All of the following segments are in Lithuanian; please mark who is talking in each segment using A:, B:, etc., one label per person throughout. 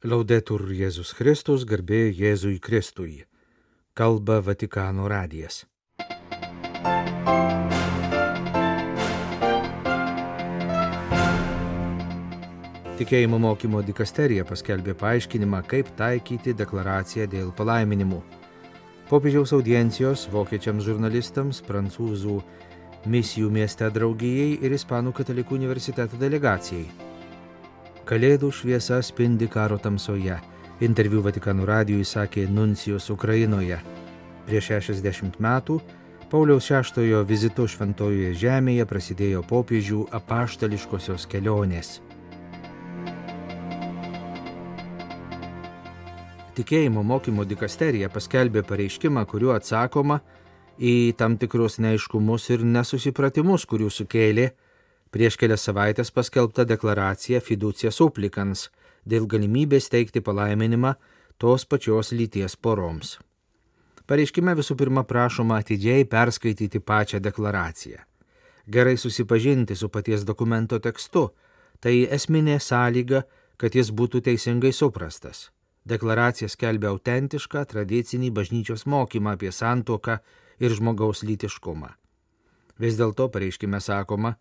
A: Laudetur Jėzus Kristus, garbė Jėzui Kristui. Kalba Vatikano radijas. Tikėjimo mokymo dikasterija paskelbė paaiškinimą, kaip taikyti deklaraciją dėl palaiminimų. Popiežiaus audiencijos vokiečiams žurnalistams, prancūzų misijų mieste draugijai ir Ispanų katalikų universiteto delegacijai. Kalėdų šviesa spindi karo tamsoje. Interviu Vatikanų radijui sakė Nuncijus Ukrainoje. Prieš 60 metų Pauliaus VI vizitu Šventojoje žemėje prasidėjo popiežių apaštališkosios kelionės. Tikėjimo mokymo dikasterija paskelbė pareiškimą, kuriuo atsakoma į tam tikrus neiškumus ir nesusipratimus, kurių sukėlė prieš kelias savaitės paskelbta deklaracija fiducija supplikans dėl galimybės teikti palaiminimą tos pačios lyties poroms. Pareiškime visų pirma prašoma atidžiai perskaityti pačią deklaraciją. Gerai susipažinti su paties dokumento tekstu - tai esminė sąlyga, kad jis būtų teisingai suprastas. Deklaracija skelbia autentišką tradicinį bažnyčios mokymą apie santoką ir žmogaus lytiškumą. Vis dėlto pareiškime sakoma,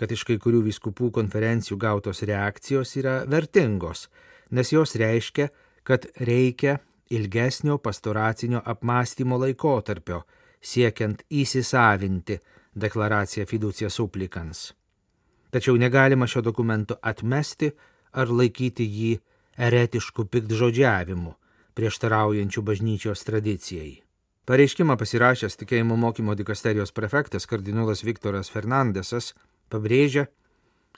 A: kad iš kai kurių viskupų konferencijų gautos reakcijos yra vertingos, nes jos reiškia, kad reikia ilgesnio pastoracinio apmąstymo laikotarpio, siekiant įsisavinti deklaraciją fiducija supplikans. Tačiau negalima šio dokumento atmesti ar laikyti jį eretiškų piktžodžiavimų, prieštaraujančių bažnyčios tradicijai. Pareiškimą pasirašęs tikėjimo mokymo dikasterijos prefektas kardinolas Viktoras Fernandesas pabrėžia,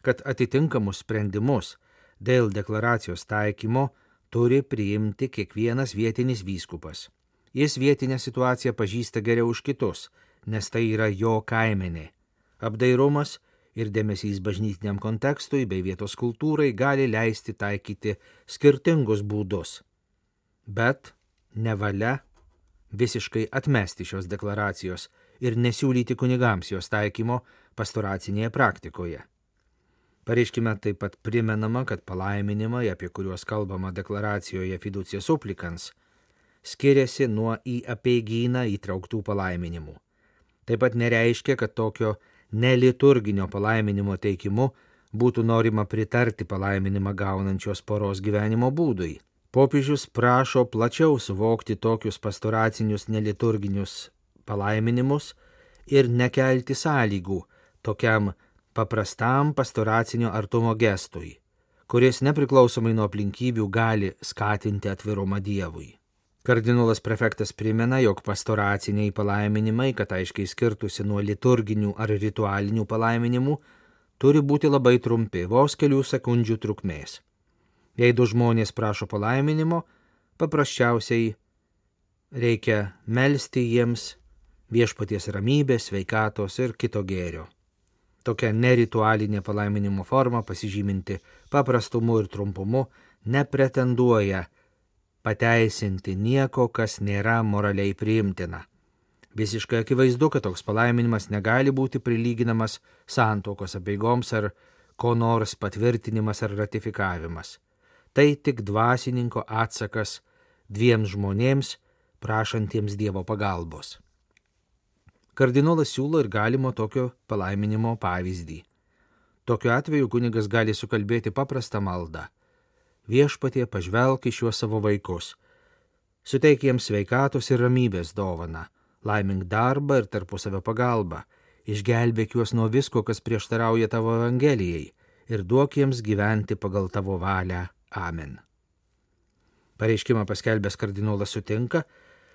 A: kad atitinkamus sprendimus dėl deklaracijos taikymo turi priimti kiekvienas vietinis vyskupas. Jis vietinę situaciją pažįsta geriau už kitus, nes tai yra jo kaimenė. Apdairumas ir dėmesys bažnytiniam kontekstui bei vietos kultūrai gali leisti taikyti skirtingus būdus. Bet nevalia visiškai atmesti šios deklaracijos ir nesiūlyti kunigams jos taikymo pastoracinėje praktikoje. Pareiškime taip pat primenama, kad palaiminimai, apie kuriuos kalbama deklaracijoje fiducija supplikans, skiriasi nuo į apeigyną įtrauktų palaiminimų. Taip pat nereiškia, kad tokio neliturginio palaiminimo teikimu būtų norima pritarti palaiminimą gaunančios poros gyvenimo būdui. Popiežius prašo plačiau suvokti tokius pastoracinius neliturginius palaiminimus ir nekelti sąlygų tokiam paprastam pastoracinio artumo gestui, kuris nepriklausomai nuo aplinkybių gali skatinti atvirumą Dievui. Kardinolas prefektas primena, jog pastoraciniai palaiminimai, kad aiškiai skirtusi nuo liturginių ar ritualinių palaiminimų, turi būti labai trumpi, vos kelių sekundžių trukmės. Jei du žmonės prašo palaiminimo, paprasčiausiai reikia melstį jiems viešpaties ramybės, sveikatos ir kito gėrio. Tokia neritualinė palaiminimo forma, pasižyminti paprastumu ir trumpumu, nepretenduoja pateisinti nieko, kas nėra moraliai priimtina. Visiškai akivaizdu, kad toks palaiminimas negali būti prilyginamas santokos apieigoms ar ko nors patvirtinimas ar ratifikavimas. Tai tik dvasininko atsakas dviem žmonėms, prašantiems Dievo pagalbos. Kardinolas siūlo ir galimo tokio palaiminimo pavyzdį. Tokiu atveju kunigas gali sukalbėti paprastą maldą viešpatie pažvelk į šiuos savo vaikus. Suteik jiems sveikatos ir ramybės dovana, laimink darbą ir tarpusavio pagalbą, išgelbėk juos nuo visko, kas prieštarauja tavo Evangelijai ir duok jiems gyventi pagal tavo valią. Amen. Pareiškimą paskelbęs kardinolas sutinka,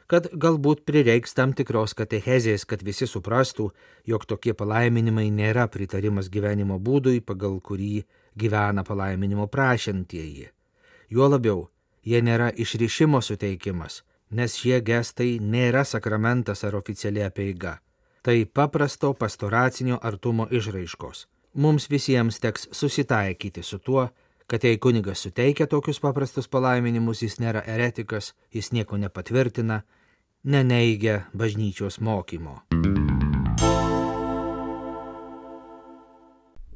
A: kad galbūt prireiks tam tikros katechezės, kad visi suprastų, jog tokie palaiminimai nėra pritarimas gyvenimo būdui, pagal kurį gyvena palaiminimo prašantieji. Juo labiau, jie nėra išrišimo suteikimas, nes šie gestai nėra sakramentas ar oficiali apeiga. Tai paprasto pastoracinio artumo išraiškos. Mums visiems teks susitaikyti su tuo, kad jei kunigas suteikia tokius paprastus palaiminimus, jis nėra eretikas, jis nieko nepatvirtina, neneigia bažnyčios mokymo.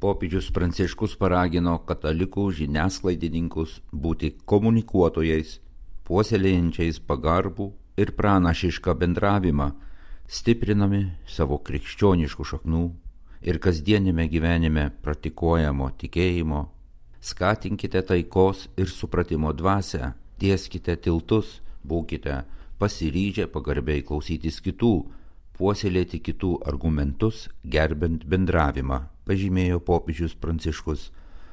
B: popiežius Pranciškus paragino katalikų žiniasklaidininkus būti komunikuotojais, puoselėjančiais pagarbų ir pranašišką bendravimą, stiprinami savo krikščioniškų šaknų ir kasdienėme gyvenime praktikuojamo tikėjimo, skatinkite taikos ir supratimo dvasę, tieskite tiltus, būkite pasiryžę pagarbiai klausytis kitų, puoselėti kitų argumentus, gerbent bendravimą, pažymėjo popiežius Pranciškus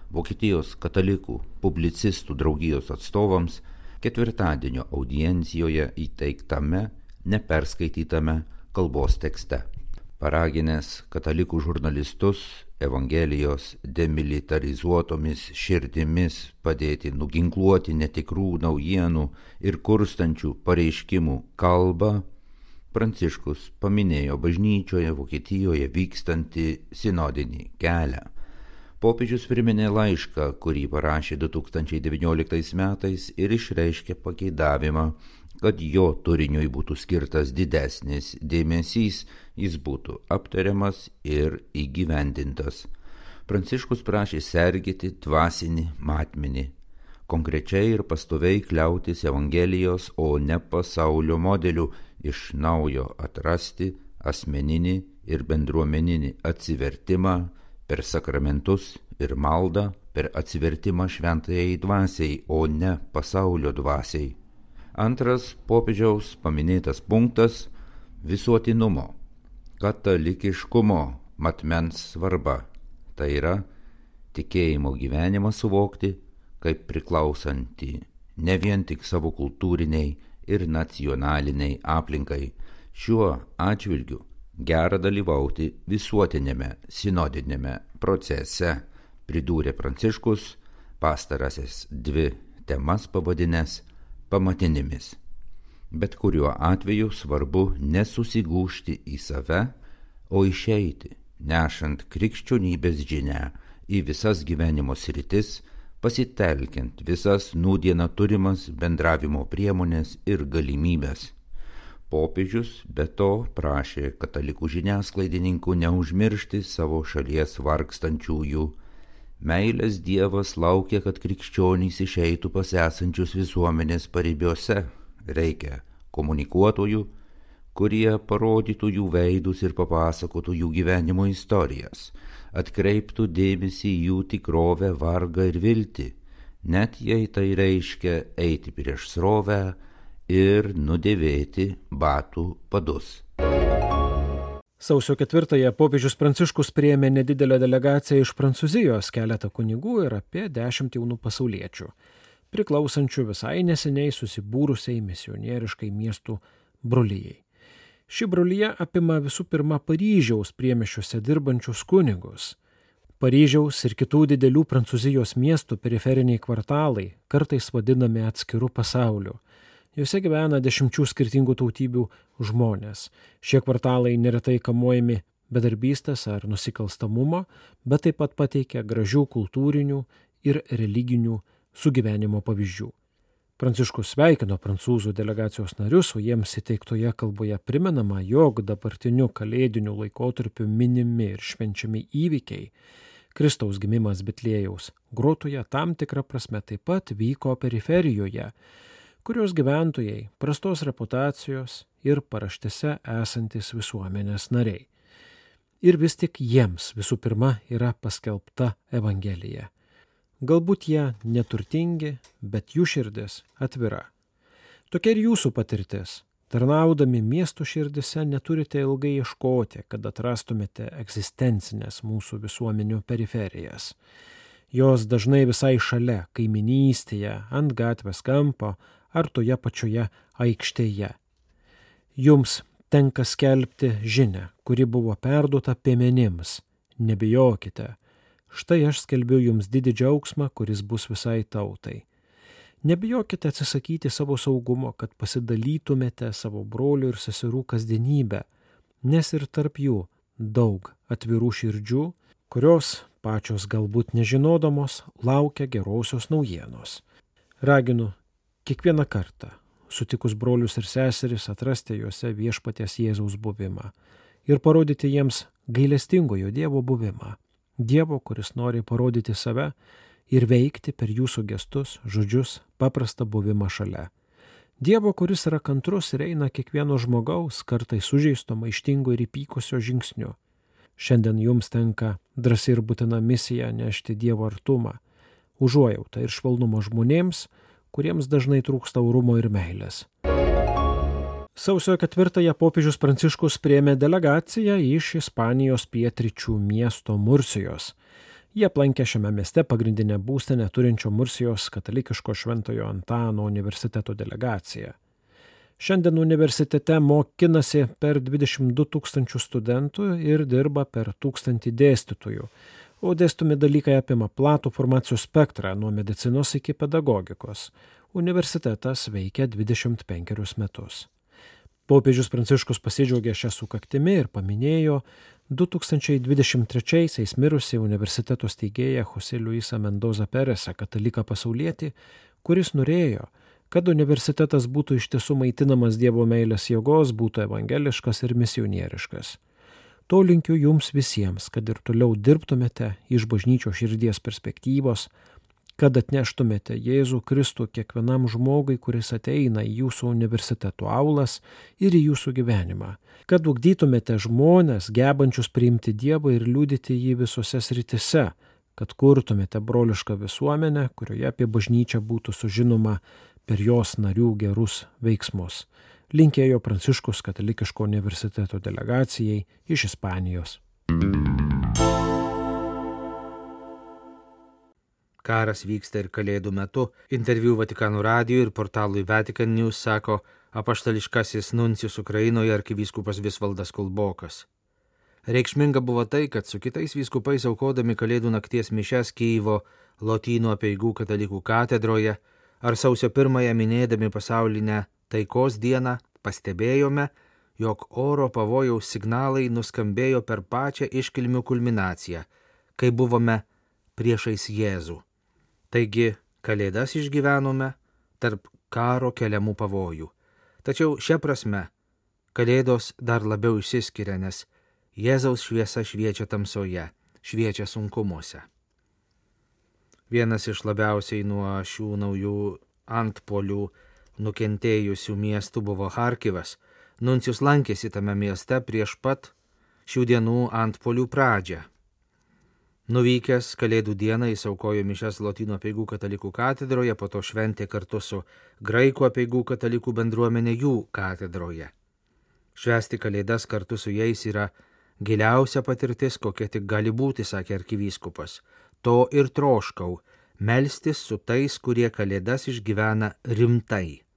B: Vokietijos katalikų publicistų draugijos atstovams ketvirtadienio audiencijoje įteiktame neperskaitytame kalbos tekste. Paraginęs katalikų žurnalistus Evangelijos demilitarizuotomis širdimis padėti nuginkluoti netikrų naujienų ir kurstančių pareiškimų kalbą, Pranciškus paminėjo bažnyčioje Vokietijoje vykstantį sinodinį kelią. Popiežius priminė laišką, kurį parašė 2019 metais ir išreiškė pageidavimą, kad jo turiniui būtų skirtas didesnis dėmesys, jis būtų aptariamas ir įgyvendintas. Pranciškus prašė sergėti dvasinį matmenį, konkrečiai ir pastoviai kliautis Evangelijos, o ne pasaulio modeliu iš naujo atrasti asmeninį ir bendruomeninį atsivertimą per sakramentus ir maldą, per atsivertimą šventajai dvasiai, o ne pasaulio dvasiai. Antras popiežiaus paminėtas punktas - visuotinumo, katalikiškumo matmens svarba. Tai yra tikėjimo gyvenimą suvokti kaip priklausantį ne vien tik savo kultūriniai ir nacionaliniai aplinkai. Šiuo atžvilgiu gera dalyvauti visuotinėme sinodinėme procese, pridūrė Pranciškus, pastarasis dvi temas pavadinęs pamatinėmis. Bet kuriuo atveju svarbu nesusigūšti į save, o išeiti, nešant krikščionybės žinę į visas gyvenimo sritis, pasitelkiant visas nūdieną turimas bendravimo priemonės ir galimybės. Popiežius be to prašė katalikų žiniasklaidininkų neužmiršti savo šalies vargstančiųjų. Meilės Dievas laukia, kad krikščionys išeitų pas esančius visuomenės paribiuose. Reikia komunikuotojų, kurie parodytų jų veidus ir papasakotų jų gyvenimo istorijas atkreiptų dėmesį į jų tikrovę, vargą ir viltį, net jei tai reiškia eiti prieš srovę ir nudėvėti batų padus.
C: Sausio ketvirtąją popiežius Pranciškus prieėmė nedidelę delegaciją iš Prancūzijos, keletą kunigų ir apie dešimt jaunų pasauliečių, priklausančių visai neseniai susibūrusiai misionieriškai miestų brolyjei. Ši brolyje apima visų pirma Paryžiaus priemišiuose dirbančius kunigus. Paryžiaus ir kitų didelių Prancūzijos miestų periferiniai kvartalai kartais vadinami atskiru pasauliu. Juose gyvena dešimčių skirtingų tautybių žmonės. Šie kvartalai neretai kamuojami bedarbystės ar nusikalstamumo, bet taip pat pateikia gražių kultūrinių ir religinių sugyvenimo pavyzdžių. Pranciškus sveikino prancūzų delegacijos narius, o jiems įteiktoje kalboje primenama, jog dabartiniu kalėdiniu laikotarpiu minimi ir švenčiami įvykiai Kristaus gimimas Betlėjaus grotoje tam tikrą prasme taip pat vyko periferijoje, kurios gyventojai prastos reputacijos ir paraštėse esantis visuomenės nariai. Ir vis tik jiems visų pirma yra paskelbta Evangelija Galbūt jie neturtingi, bet jų širdis atvira. Tokia ir jūsų patirtis. Tarnaudami miesto širdise neturite ilgai ieškoti, kad atrastumėte egzistencinės mūsų visuomenių periferijas. Jos dažnai visai šalia, kaiminystėje, ant gatvės kampo ar toje pačioje aikštėje. Jums tenka skelbti žinę, kuri buvo perduota piemenims. Nebijokite, Štai aš skelbiu jums didį džiaugsmą, kuris bus visai tautai. Nebijokite atsisakyti savo saugumo, kad pasidalytumėte savo brolių ir seserų kasdienybę, nes ir tarp jų daug atvirų širdžių, kurios pačios galbūt nežinodamos laukia gerosios naujienos. Raginu kiekvieną kartą, sutikus brolius ir seseris, atrasti juose viešpaties Jėzaus buvimą ir parodyti jiems gailestingojo Dievo buvimą Dievo, kuris nori parodyti save ir veikti per jūsų gestus, žodžius, paprastą buvimą šalia. Dievo, kuris yra kantrus ir eina kiekvieno žmogaus, kartai sužeisto, maištingo ir įpykusio žingsniu. Šiandien jums tenka drąsiai ir būtina misija nešti Dievo artumą, užuojautą ir švelnumą žmonėms, kuriems dažnai trūksta aurumo ir meilės. Sausio ketvirtąją popiežius Pranciškus priemė delegaciją iš Ispanijos pietričių miesto Mursijos. Jie aplankė šiame mieste pagrindinę būstinę turinčio Mursijos katalikiško Šventojo Antano universiteto delegaciją. Šiandien universitete mokinasi per 22 tūkstančių studentų ir dirba per tūkstantį dėstytojų, o dėstomi dalykai apima platų formacijų spektrą nuo medicinos iki pedagogikos. Universitetas veikia 25 metus. Popiežius Pranciškus pasidžiaugė šią sukaktimi ir paminėjo 2023-aisiais mirusi universiteto steigėja Jose Luisa Mendoza Peresą, kataliką pasaulietį, kuris norėjo, kad universitetas būtų iš tiesų maitinamas Dievo meilės jėgos, būtų evangeliškas ir misionieriškas. To linkiu jums visiems, kad ir toliau dirbtumėte iš bažnyčio širdies perspektyvos, kad atneštumėte Jėzų Kristų kiekvienam žmogui, kuris ateina į jūsų universiteto aulas ir į jūsų gyvenimą, kad ugdytumėte žmonės, gebančius priimti Dievą ir liūdyti jį visose sritise, kad kurtumėte brolišką visuomenę, kurioje apie bažnyčią būtų sužinoma per jos narių gerus veiksmus. Linkėjo Pranciškus katalikiško universiteto delegacijai iš Ispanijos.
A: Karas vyksta ir kalėdų metu. Interviu Vatikanų radijui ir portalui Vatican News sako apaštališkasis nuncijus Ukrainoje arkivyskupas Visvaldas Kulbokas. Reikšminga buvo tai, kad su kitais vyskupais aukodami kalėdų nakties mišes Kyivo Lotynų apieigų katalikų katedroje ar sausio pirmąją minėdami pasaulinę taikos dieną pastebėjome, jog oro pavojaus signalai nuskambėjo per pačią iškilmių kulminaciją, kai buvome priešais Jėzų. Taigi Kalėdas išgyvenome tarp karo keliamų pavojų. Tačiau šia prasme Kalėdos dar labiau išsiskiria, nes Jėzaus šviesa šviečia tamsoje, šviečia sunkumuose. Vienas iš labiausiai nuo šių naujų antpolių nukentėjusių miestų buvo Harkivas. Nuncijus lankėsi tame mieste prieš pat šių dienų antpolių pradžią. Nuvykęs Kalėdų dieną jis aukojo mišes Lotynų apieigų katalikų katedroje, po to šventė kartu su Graikų apieigų katalikų bendruomenė jų katedroje. Švesti Kalėdas kartu su jais yra giliausia patirtis, kokia tik gali būti, sakė arkivyskupas. To ir troškau - melstis su tais, kurie Kalėdas išgyvena rimtai.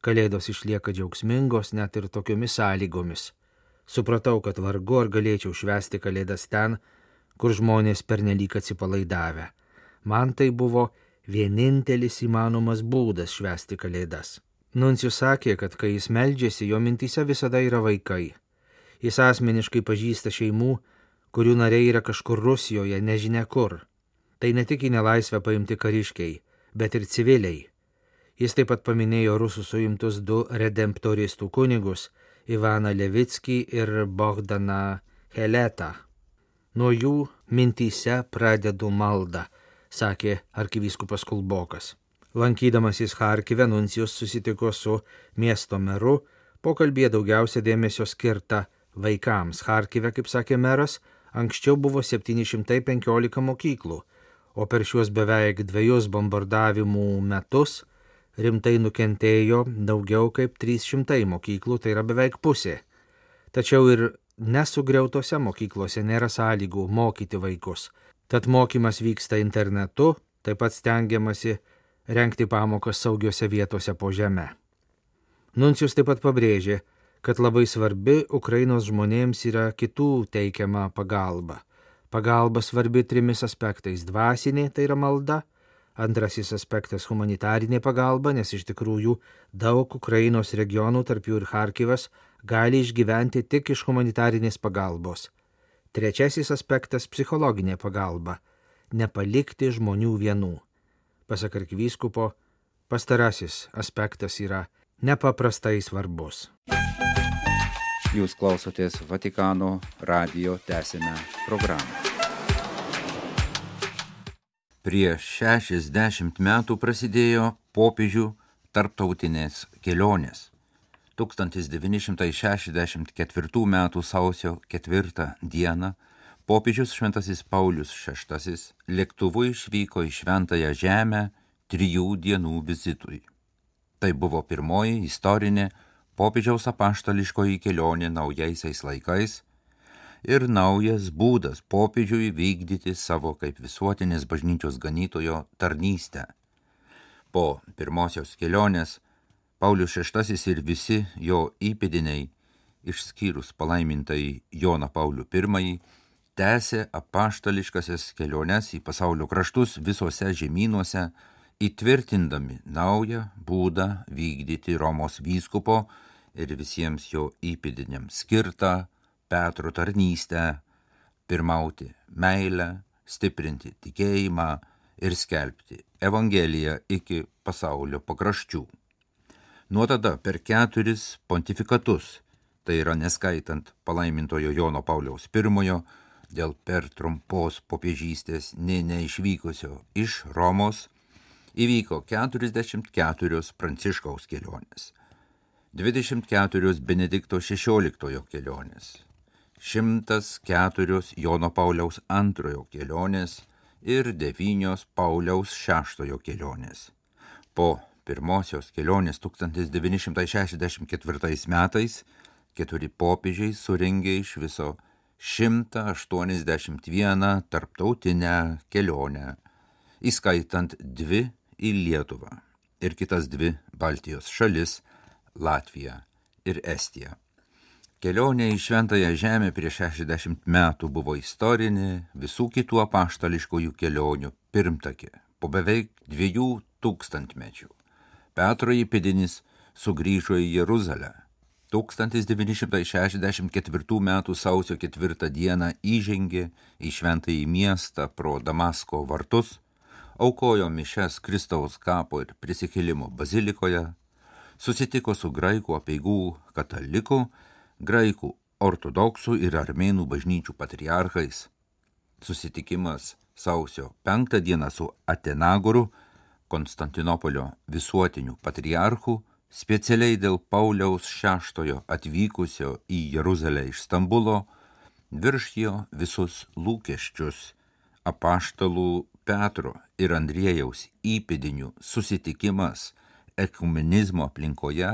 A: Kalėdos išlieka džiaugsmingos net ir tokiomis sąlygomis. Supratau, kad vargu ar galėčiau švesti Kalėdas ten, kur žmonės pernelyg atsipalaidavę. Man tai buvo vienintelis įmanomas būdas švesti Kalėdas. Nuncijus sakė, kad kai jis meldžiasi, jo mintise visada yra vaikai. Jis asmeniškai pažįsta šeimų, kurių nariai yra kažkur Rusijoje, nežinia kur. Tai ne tik į nelaisvę paimti kariškiai, bet ir civiliai. Jis taip pat paminėjo rusų suimtus du redemptoristų kunigus - Ivaną Levickį ir Bogdaną Heletą. Nuo jų mintyse pradedu maldą, sakė arkivyskupas Kulbokas. Lankydamasis Harkive, Nuncijus susitiko su miesto meru, pokalbėje daugiausia dėmesio skirta vaikams. Harkive, kaip sakė meras, anksčiau buvo 715 mokyklų, o per šiuos beveik dviejus bombardavimų metus rimtai nukentėjo daugiau kaip 300 mokyklų, tai yra beveik pusė. Tačiau ir nesugriautose mokyklose nėra sąlygų mokyti vaikus. Tad mokymas vyksta internetu, taip pat stengiamasi renkti pamokas saugiose vietose po žemę. Nuncijus taip pat pabrėžė, kad labai svarbi Ukrainos žmonėms yra kitų teikiama pagalba. Pagalba svarbi trimis aspektais - dvasinė, tai yra malda, antrasis aspektas - humanitarinė pagalba, nes iš tikrųjų daug Ukrainos regionų, tarp jų ir Harkivas, gali išgyventi tik iš humanitarinės pagalbos. Trečiasis aspektas - psichologinė pagalba - nepalikti žmonių vienų. Pasak arkivyskupo, pastarasis aspektas yra nepaprastai svarbus.
B: Jūs klausotės Vatikano radio tęsinę programą. Prieš 60 metų prasidėjo popiežių tarptautinės kelionės. 1964 m. sausio 4 d. popiežius Šventasis Paulius VI lėktuvu išvyko į Šventąją Žemę trijų dienų vizitui. Tai buvo pirmoji istorinė popiežiaus apaštališkoji kelionė naujaisiais laikais ir naujas būdas popiežiui vykdyti savo kaip visuotinės bažnyčios ganytojo tarnystę. Po pirmosios kelionės Paulius VI ir visi jo įpėdiniai, išskyrus palaimintai Joną Paulių I, tęsė apaštališkasias keliones į pasaulio kraštus visose žemynuose, įtvirtindami naują būdą vykdyti Romos vyskupo ir visiems jo įpėdiniams skirtą Petro tarnystę, pirmauti meilę, stiprinti tikėjimą ir skelbti Evangeliją iki pasaulio pakraščių. Nuo tada per keturis pontifikatus, tai yra neskaitant palaimintojo Jono Pauliaus I, dėl per trumpos popiežystės nė neišvykusio iš Romos, įvyko 44 Pranciškaus kelionės, 24 Benedikto XVI kelionės, 104 Jono Pauliaus antrojo kelionės ir 9 Pauliaus šeštojo kelionės. Po pirmosios kelionės 1964 metais keturi popiežiai suringė iš viso 181 tarptautinę kelionę, įskaitant dvi į Lietuvą ir kitas dvi Baltijos šalis - Latviją ir Estiją. Kelionė į Šventąją Žemę prieš 60 metų buvo istorinė visų kitų apaštališkųjų kelionių pirmtakė po beveik dviejų tūkstantmečių. Petro įpėdinis sugrįžo į Jeruzalę. 1964 m. sausio 4 d. įžengė į šventąjį miestą pro Damasko vartus, aukojo mišes Kristaus kapo ir prisikėlimo bazilikoje, susitiko su graikų apieigų katalikų graikų, ortodoksų ir armėnų bažnyčių patriarchais. Susitikimas sausio 5 dieną su Atenagoru, Konstantinopolio visuotiniu patriarchu, specialiai dėl Pauliaus VI atvykusio į Jeruzalę iš Stambulo, viršijo visus lūkesčius apaštalų Petro ir Andriejaus įpėdinių susitikimas ekumenizmo aplinkoje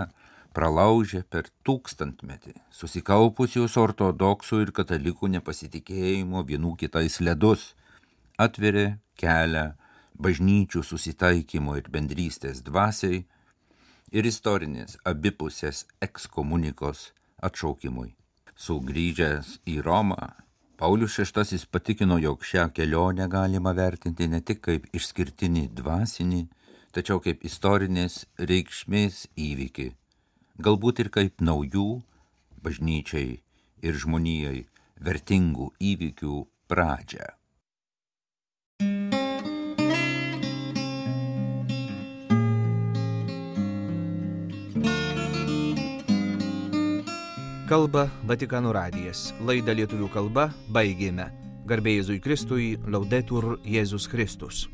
B: pralaužė per tūkstantmetį susikaupusius ortodoksų ir katalikų nepasitikėjimo vienų kitais ledus, atverė kelią bažnyčių susitaikymo ir bendrystės dvasiai ir istorinės abipusės ekskomunikos atšaukimui. Sugrįžęs į Romą, Paulius VI patikino, jog šią kelionę galima vertinti ne tik kaip išskirtinį dvasinį, tačiau kaip istorinės reikšmės įvykį galbūt ir kaip naujų bažnyčiai ir žmonijai vertingų įvykių pradžią.
A: Kalba Vatikano radijas. Laidą lietuvių kalba baigėme. Garbėjai Jėzui Kristui, laudetur Jėzus Kristus.